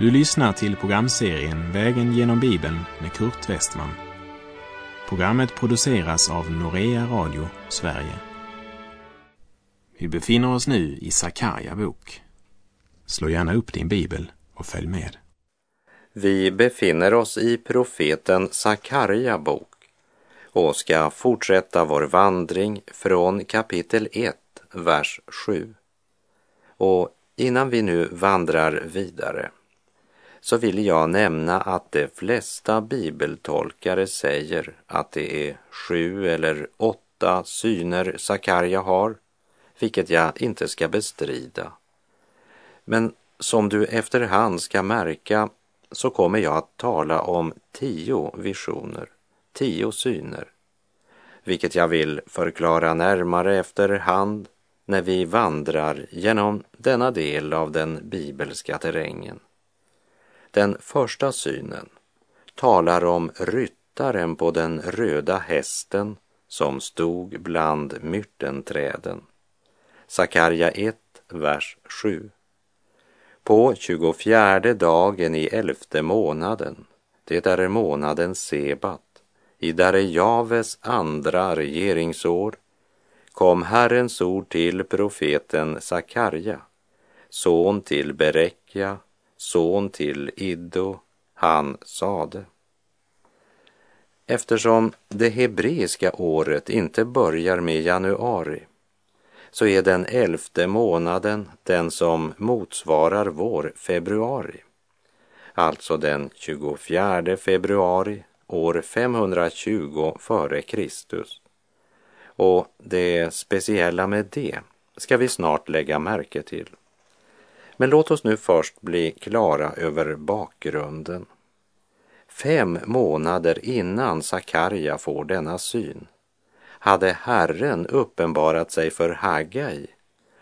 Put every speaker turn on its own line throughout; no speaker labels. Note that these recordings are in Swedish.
Du lyssnar till programserien Vägen genom Bibeln med Kurt Westman. Programmet produceras av Norea Radio Sverige. Vi befinner oss nu i Sakarja bok. Slå gärna upp din bibel och följ med.
Vi befinner oss i profeten Sakarja bok och ska fortsätta vår vandring från kapitel 1, vers 7. Och innan vi nu vandrar vidare så vill jag nämna att de flesta bibeltolkare säger att det är sju eller åtta syner Sakarja har, vilket jag inte ska bestrida. Men som du efterhand ska märka så kommer jag att tala om tio visioner, tio syner, vilket jag vill förklara närmare efterhand när vi vandrar genom denna del av den bibelska terrängen. Den första synen talar om ryttaren på den röda hästen som stod bland myrtenträden. Sakarja 1, vers 7. På tjugofjärde dagen i elfte månaden, det är månaden Sebat, i Darejaves andra regeringsår, kom Herrens ord till profeten Sakarja, son till Berekja, son till Iddo, han sade. Eftersom det hebreiska året inte börjar med januari så är den elfte månaden den som motsvarar vår februari. Alltså den 24 februari år 520 före Kristus. Och det speciella med det ska vi snart lägga märke till. Men låt oss nu först bli klara över bakgrunden. Fem månader innan Sakarja får denna syn hade Herren uppenbarat sig för Hagai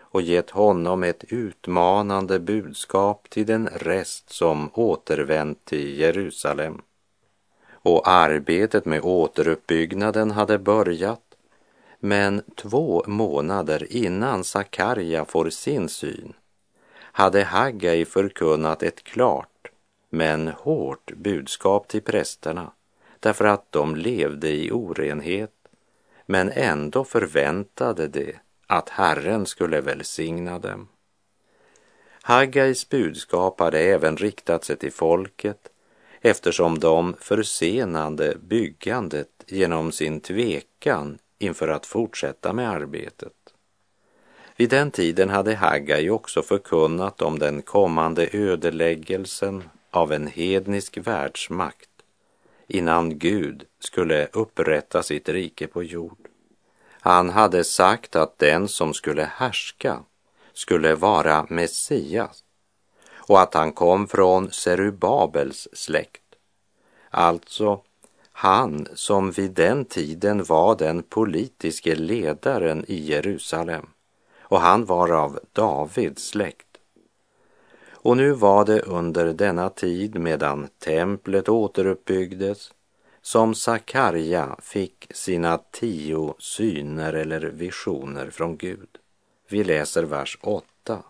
och gett honom ett utmanande budskap till den rest som återvänt till Jerusalem. Och arbetet med återuppbyggnaden hade börjat, men två månader innan Sakarja får sin syn hade Haggai förkunnat ett klart men hårt budskap till prästerna därför att de levde i orenhet men ändå förväntade de att Herren skulle välsigna dem. Haggais budskap hade även riktat sig till folket eftersom de försenade byggandet genom sin tvekan inför att fortsätta med arbetet. Vid den tiden hade Haggai också förkunnat om den kommande ödeläggelsen av en hednisk världsmakt innan Gud skulle upprätta sitt rike på jord. Han hade sagt att den som skulle härska skulle vara Messias och att han kom från Serubabels släkt. Alltså han som vid den tiden var den politiske ledaren i Jerusalem och han var av Davids släkt. Och nu var det under denna tid medan templet återuppbyggdes som Sakarja fick sina tio syner eller visioner från Gud. Vi läser vers 8.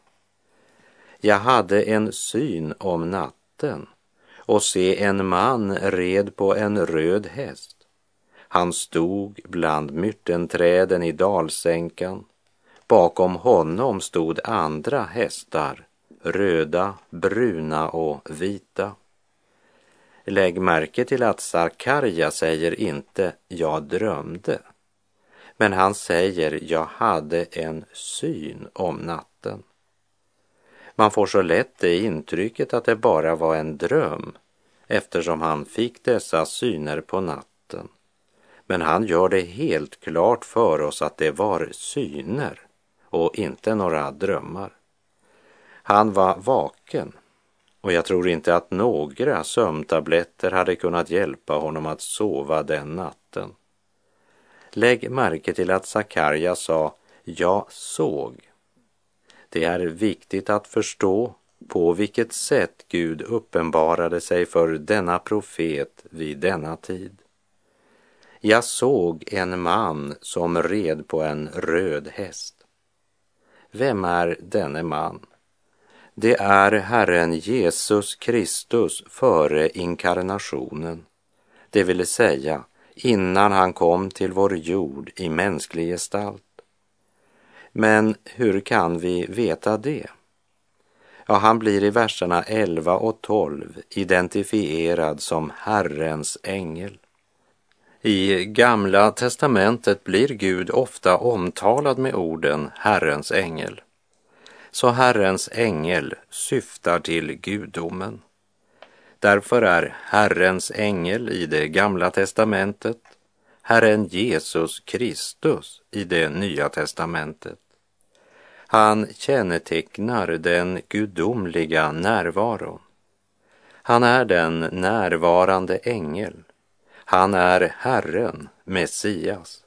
Jag hade en syn om natten och se en man red på en röd häst. Han stod bland myrtenträden i dalsänkan. Bakom honom stod andra hästar röda, bruna och vita. Lägg märke till att Sakarja säger inte ”jag drömde”, men han säger ”jag hade en syn om natten”. Man får så lätt det intrycket att det bara var en dröm eftersom han fick dessa syner på natten. Men han gör det helt klart för oss att det var syner och inte några drömmar. Han var vaken och jag tror inte att några sömntabletter hade kunnat hjälpa honom att sova den natten. Lägg märke till att Sakarja sa ”jag såg”. Det är viktigt att förstå på vilket sätt Gud uppenbarade sig för denna profet vid denna tid. Jag såg en man som red på en röd häst. Vem är denne man? Det är Herren Jesus Kristus före inkarnationen, det vill säga innan han kom till vår jord i mänsklig gestalt. Men hur kan vi veta det? Ja, han blir i verserna 11 och 12 identifierad som Herrens ängel. I Gamla testamentet blir Gud ofta omtalad med orden Herrens ängel. Så Herrens ängel syftar till gudomen. Därför är Herrens ängel i det gamla testamentet Herren Jesus Kristus i det nya testamentet. Han kännetecknar den gudomliga närvaron. Han är den närvarande ängel. Han är Herren, Messias.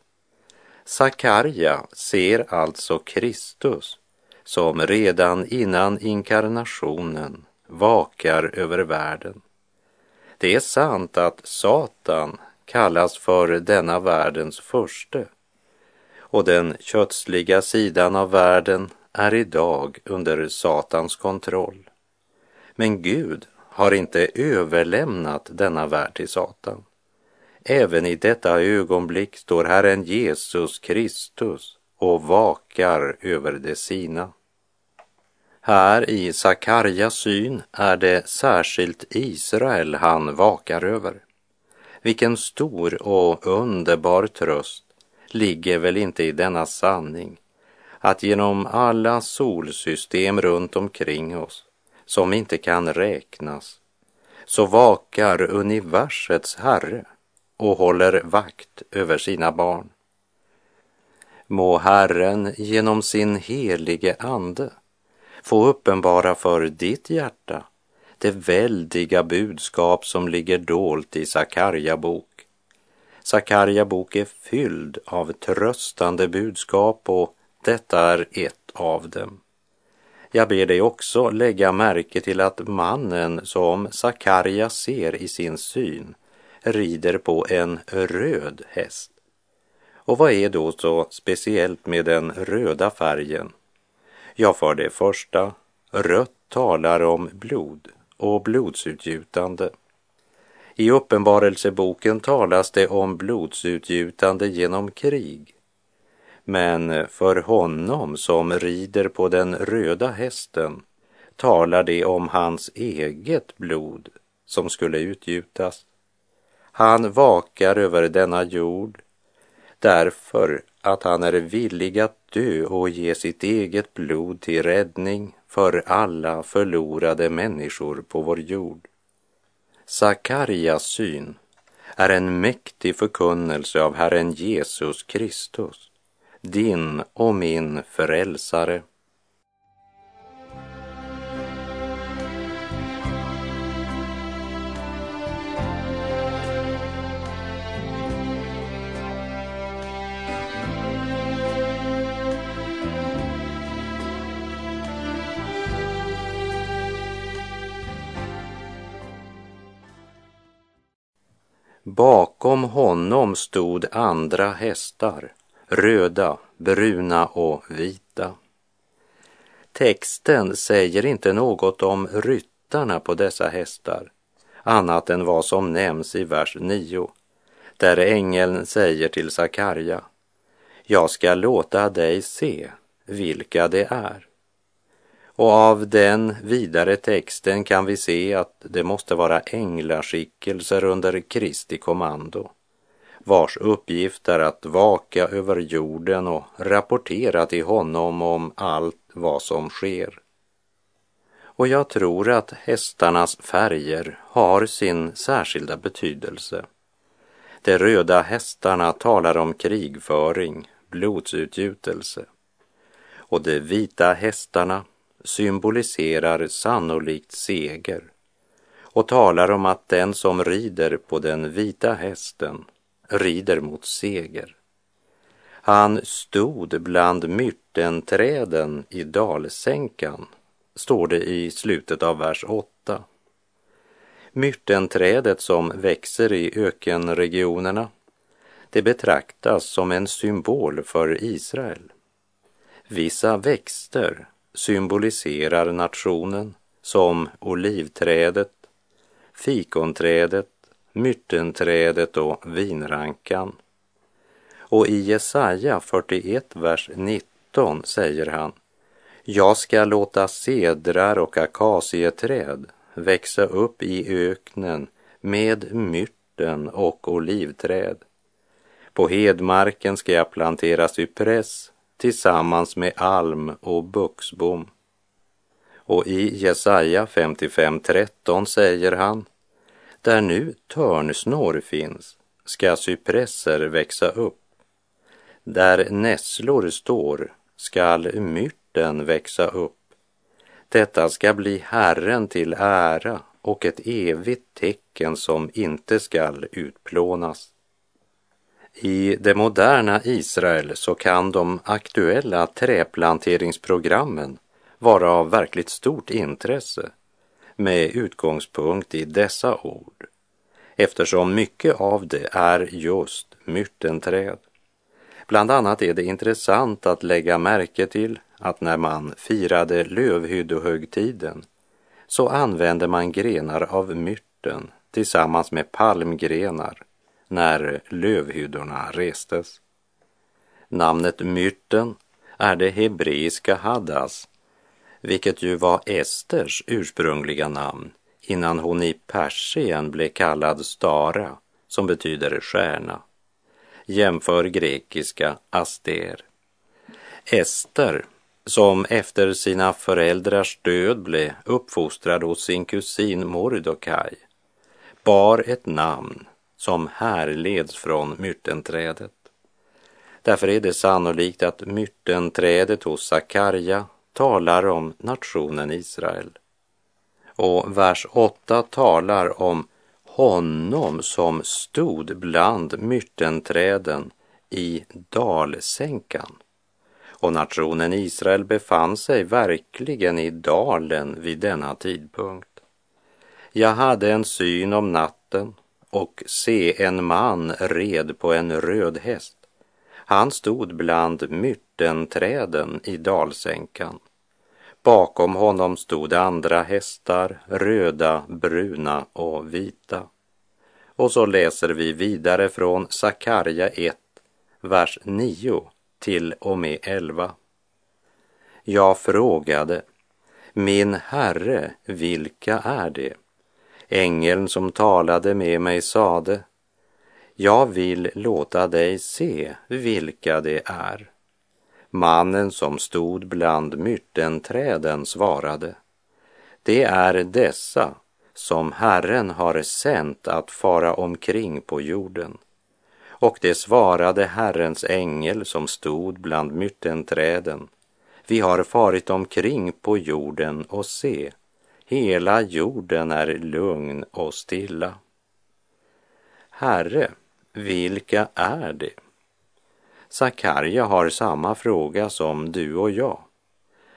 Sakarja ser alltså Kristus som redan innan inkarnationen vakar över världen. Det är sant att Satan kallas för denna världens förste och den kötsliga sidan av världen är idag under Satans kontroll. Men Gud har inte överlämnat denna värld till Satan. Även i detta ögonblick står Herren Jesus Kristus och vakar över det sina. Här i Sakarjas syn är det särskilt Israel han vakar över. Vilken stor och underbar tröst ligger väl inte i denna sanning att genom alla solsystem runt omkring oss som inte kan räknas så vakar universets Herre och håller vakt över sina barn. Må Herren genom sin helige Ande få uppenbara för ditt hjärta det väldiga budskap som ligger dolt i Sakarja bok. Sakarja bok är fylld av tröstande budskap och detta är ett av dem. Jag ber dig också lägga märke till att mannen som Sakarja ser i sin syn rider på en röd häst. Och vad är då så speciellt med den röda färgen? Ja, för det första, rött talar om blod och blodsutgjutande. I Uppenbarelseboken talas det om blodsutgjutande genom krig. Men för honom som rider på den röda hästen talar det om hans eget blod som skulle utgjutas. Han vakar över denna jord därför att han är villig att dö och ge sitt eget blod till räddning för alla förlorade människor på vår jord. Sakarjas syn är en mäktig förkunnelse av Herren Jesus Kristus, din och min frälsare. Bakom honom stod andra hästar, röda, bruna och vita. Texten säger inte något om ryttarna på dessa hästar, annat än vad som nämns i vers 9, där ängeln säger till Sakarja, jag ska låta dig se vilka det är. Och av den vidare texten kan vi se att det måste vara änglaskickelser under Kristi kommando, vars uppgift är att vaka över jorden och rapportera till honom om allt vad som sker. Och jag tror att hästarnas färger har sin särskilda betydelse. De röda hästarna talar om krigföring, blodsutgjutelse. Och de vita hästarna symboliserar sannolikt seger och talar om att den som rider på den vita hästen rider mot seger. Han stod bland myrtenträden i dalsänkan, står det i slutet av vers 8. Myrtenträdet som växer i ökenregionerna, det betraktas som en symbol för Israel. Vissa växter symboliserar nationen som olivträdet, fikonträdet, myrtenträdet och vinrankan. Och i Jesaja 41, vers 19 säger han Jag ska låta cedrar och akacieträd växa upp i öknen med myrten och olivträd. På hedmarken ska jag plantera cypress tillsammans med alm och buxbom. Och i Jesaja 55.13 säger han Där nu törnsnår finns ska cypresser växa upp. Där nässlor står skall myrten växa upp. Detta ska bli Herren till ära och ett evigt tecken som inte skall utplånas. I det moderna Israel så kan de aktuella träplanteringsprogrammen vara av verkligt stort intresse med utgångspunkt i dessa ord eftersom mycket av det är just myrtenträd. Bland annat är det intressant att lägga märke till att när man firade lövhyddohögtiden så använde man grenar av myrten tillsammans med palmgrenar när lövhyddorna restes. Namnet myrten är det hebreiska hadas, vilket ju var Esters ursprungliga namn innan hon i Persien blev kallad Stara, som betyder stjärna. Jämför grekiska aster. Ester, som efter sina föräldrars död blev uppfostrad hos sin kusin Mordokaj, bar ett namn som härleds från myrtenträdet. Därför är det sannolikt att myrtenträdet hos Sakarja talar om nationen Israel. Och vers 8 talar om honom som stod bland myrtenträden i dalsänkan. Och nationen Israel befann sig verkligen i dalen vid denna tidpunkt. Jag hade en syn om natten och se en man red på en röd häst. Han stod bland myrtenträden i dalsänkan. Bakom honom stod andra hästar, röda, bruna och vita. Och så läser vi vidare från Sakarja 1, vers 9 till och med 11. Jag frågade, min herre, vilka är det? Ängeln som talade med mig sade, jag vill låta dig se vilka det är. Mannen som stod bland myrtenträden svarade, det är dessa som Herren har sänt att fara omkring på jorden. Och det svarade Herrens ängel som stod bland myrtenträden. Vi har farit omkring på jorden och se, Hela jorden är lugn och stilla. Herre, vilka är det? Sakarja har samma fråga som du och jag.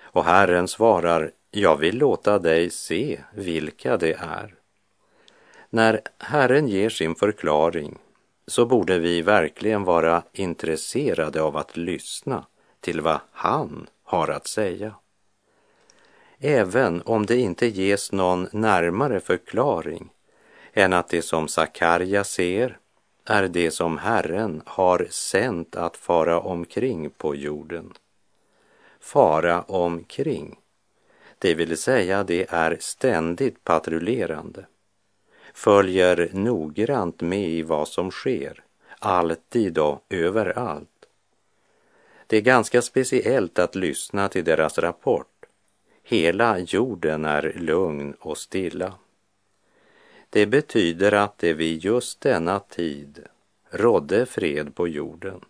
Och Herren svarar, jag vill låta dig se vilka det är. När Herren ger sin förklaring så borde vi verkligen vara intresserade av att lyssna till vad han har att säga även om det inte ges någon närmare förklaring än att det som Sakarja ser är det som Herren har sänt att fara omkring på jorden. Fara omkring, det vill säga det är ständigt patrullerande, följer noggrant med i vad som sker, alltid och överallt. Det är ganska speciellt att lyssna till deras rapport Hela jorden är lugn och stilla. Det betyder att det vid just denna tid rådde fred på jorden.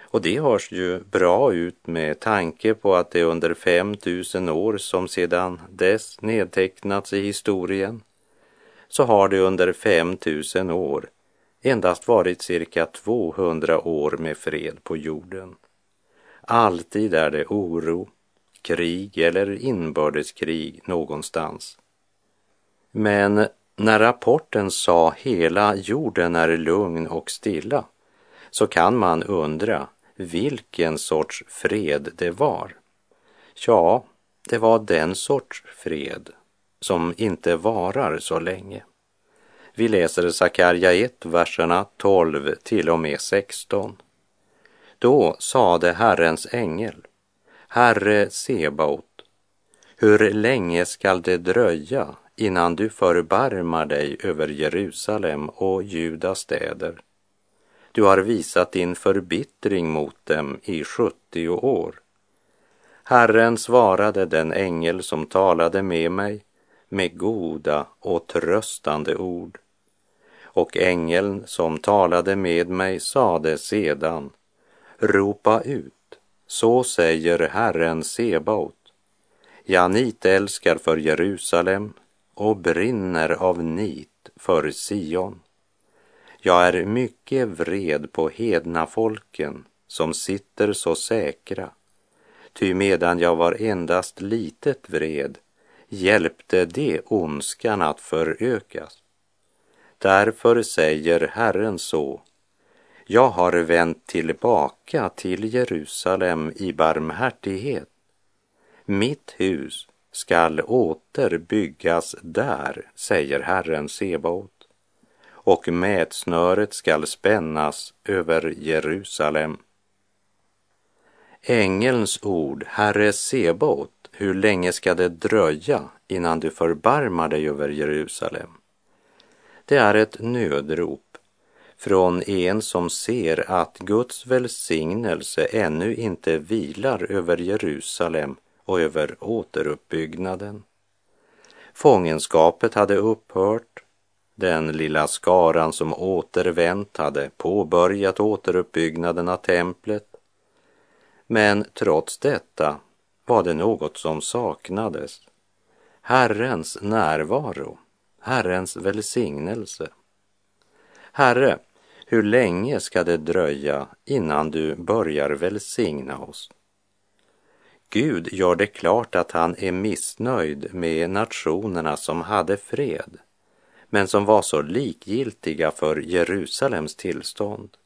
Och det hörs ju bra ut med tanke på att det under 5000 år som sedan dess nedtecknats i historien så har det under 5000 år endast varit cirka 200 år med fred på jorden. Alltid är det oro, krig eller inbördeskrig någonstans. Men när rapporten sa hela jorden är lugn och stilla så kan man undra vilken sorts fred det var. Ja, Det var den sorts fred som inte varar så länge. Vi läser Sakarja 1, verserna 12 till och med 16. Då sade Herrens ängel, Herre Sebaot, hur länge skall det dröja innan du förbarmar dig över Jerusalem och Judas städer? Du har visat din förbittring mot dem i 70 år. Herren svarade den ängel som talade med mig med goda och tröstande ord. Och ängeln som talade med mig sade sedan, ropa ut, så säger Herren Sebaot. Jag nitälskar för Jerusalem och brinner av nit för Sion. Jag är mycket vred på hedna folken som sitter så säkra, ty medan jag var endast litet vred hjälpte det ondskan att förökas. Därför säger Herren så, jag har vänt tillbaka till Jerusalem i barmhärtighet. Mitt hus skall åter byggas där, säger Herren Sebaot, och mätsnöret skall spännas över Jerusalem. Ängelns ord, Herre Sebaot, hur länge ska det dröja innan du förbarmar dig över Jerusalem? Det är ett nödrop från en som ser att Guds välsignelse ännu inte vilar över Jerusalem och över återuppbyggnaden. Fångenskapet hade upphört. Den lilla skaran som återvänt hade påbörjat återuppbyggnaden av templet. Men trots detta var det något som saknades. Herrens närvaro, Herrens välsignelse. Herre, hur länge ska det dröja innan du börjar välsigna oss? Gud gör det klart att han är missnöjd med nationerna som hade fred, men som var så likgiltiga för Jerusalems tillstånd.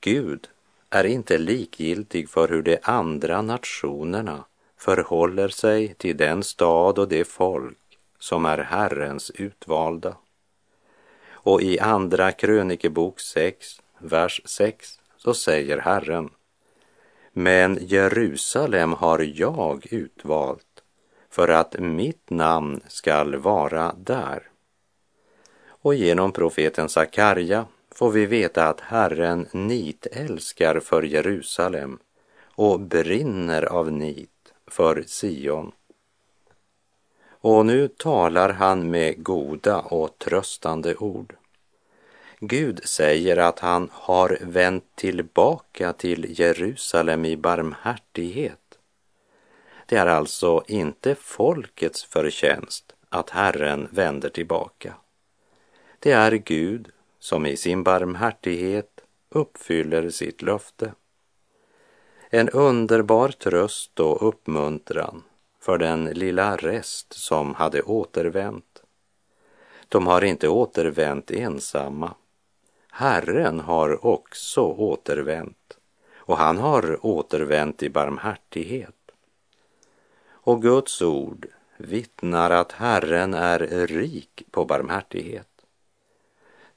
Gud är inte likgiltig för hur de andra nationerna förhåller sig till den stad och det folk som är Herrens utvalda. Och i Andra krönikebok 6, vers 6, så säger Herren men Jerusalem har jag utvalt för att mitt namn skall vara där. Och genom profeten Sakarja får vi veta att Herren nitälskar för Jerusalem och brinner av nit för Sion. Och nu talar han med goda och tröstande ord. Gud säger att han har vänt tillbaka till Jerusalem i barmhärtighet. Det är alltså inte folkets förtjänst att Herren vänder tillbaka. Det är Gud som i sin barmhärtighet uppfyller sitt löfte. En underbar tröst och uppmuntran för den lilla rest som hade återvänt. De har inte återvänt ensamma Herren har också återvänt och han har återvänt i barmhärtighet. Och Guds ord vittnar att Herren är rik på barmhärtighet.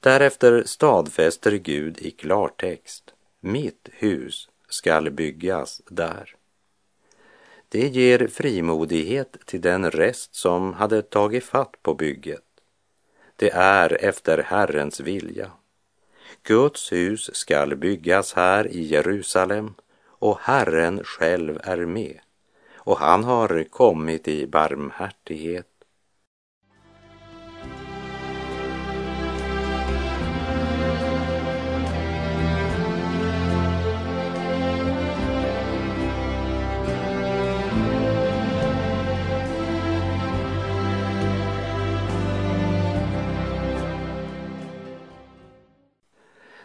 Därefter stadfäster Gud i klartext, mitt hus skall byggas där. Det ger frimodighet till den rest som hade tagit fatt på bygget. Det är efter Herrens vilja Guds hus skall byggas här i Jerusalem och Herren själv är med och han har kommit i barmhärtighet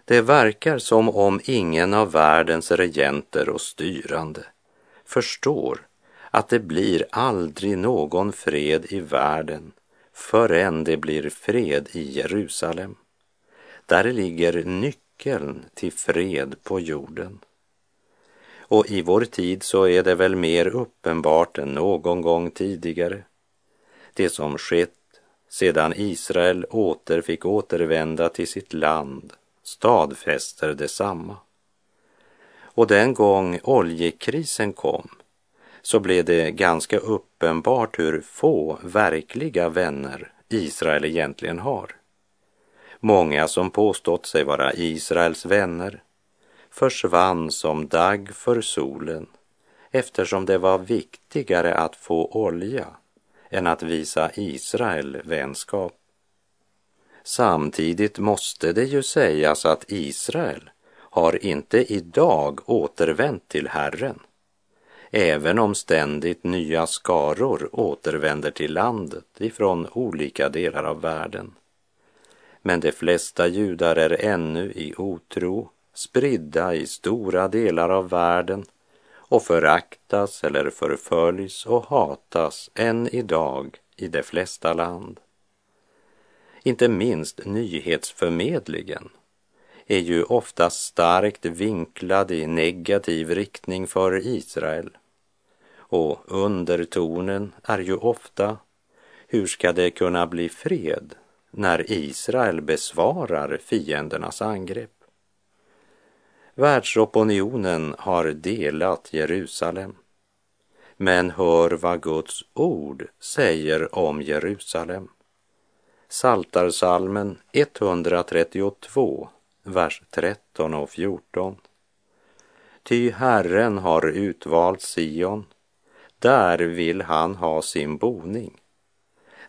Det verkar som om ingen av världens regenter och styrande förstår att det blir aldrig någon fred i världen förrän det blir fred i Jerusalem. Där ligger nyckeln till fred på jorden. Och i vår tid så är det väl mer uppenbart än någon gång tidigare. Det som skett sedan Israel åter fick återvända till sitt land stadfäster detsamma. Och den gång oljekrisen kom så blev det ganska uppenbart hur få verkliga vänner Israel egentligen har. Många som påstått sig vara Israels vänner försvann som dagg för solen eftersom det var viktigare att få olja än att visa Israel vänskap. Samtidigt måste det ju sägas att Israel har inte idag återvänt till Herren, även om ständigt nya skaror återvänder till landet ifrån olika delar av världen. Men de flesta judar är ännu i otro, spridda i stora delar av världen och föraktas eller förföljs och hatas än idag i de flesta land. Inte minst nyhetsförmedlingen är ju ofta starkt vinklad i negativ riktning för Israel. Och undertonen är ju ofta, hur ska det kunna bli fred när Israel besvarar fiendernas angrepp? Världsopinionen har delat Jerusalem. Men hör vad Guds ord säger om Jerusalem. Saltarsalmen 132, vers 13 och 14. Ty Herren har utvalt Sion, där vill han ha sin boning.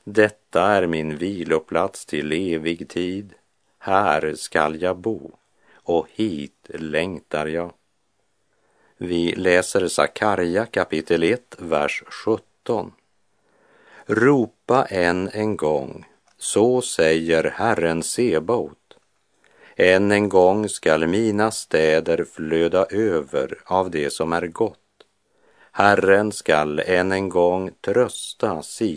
Detta är min viloplats till evig tid, här skall jag bo och hit längtar jag. Vi läser Sakarja kapitel 1, vers 17. Ropa än en gång, så säger Herren Sebaot. Än en gång skall mina städer flöda över av det som är gott. Herren skall än en gång trösta Sion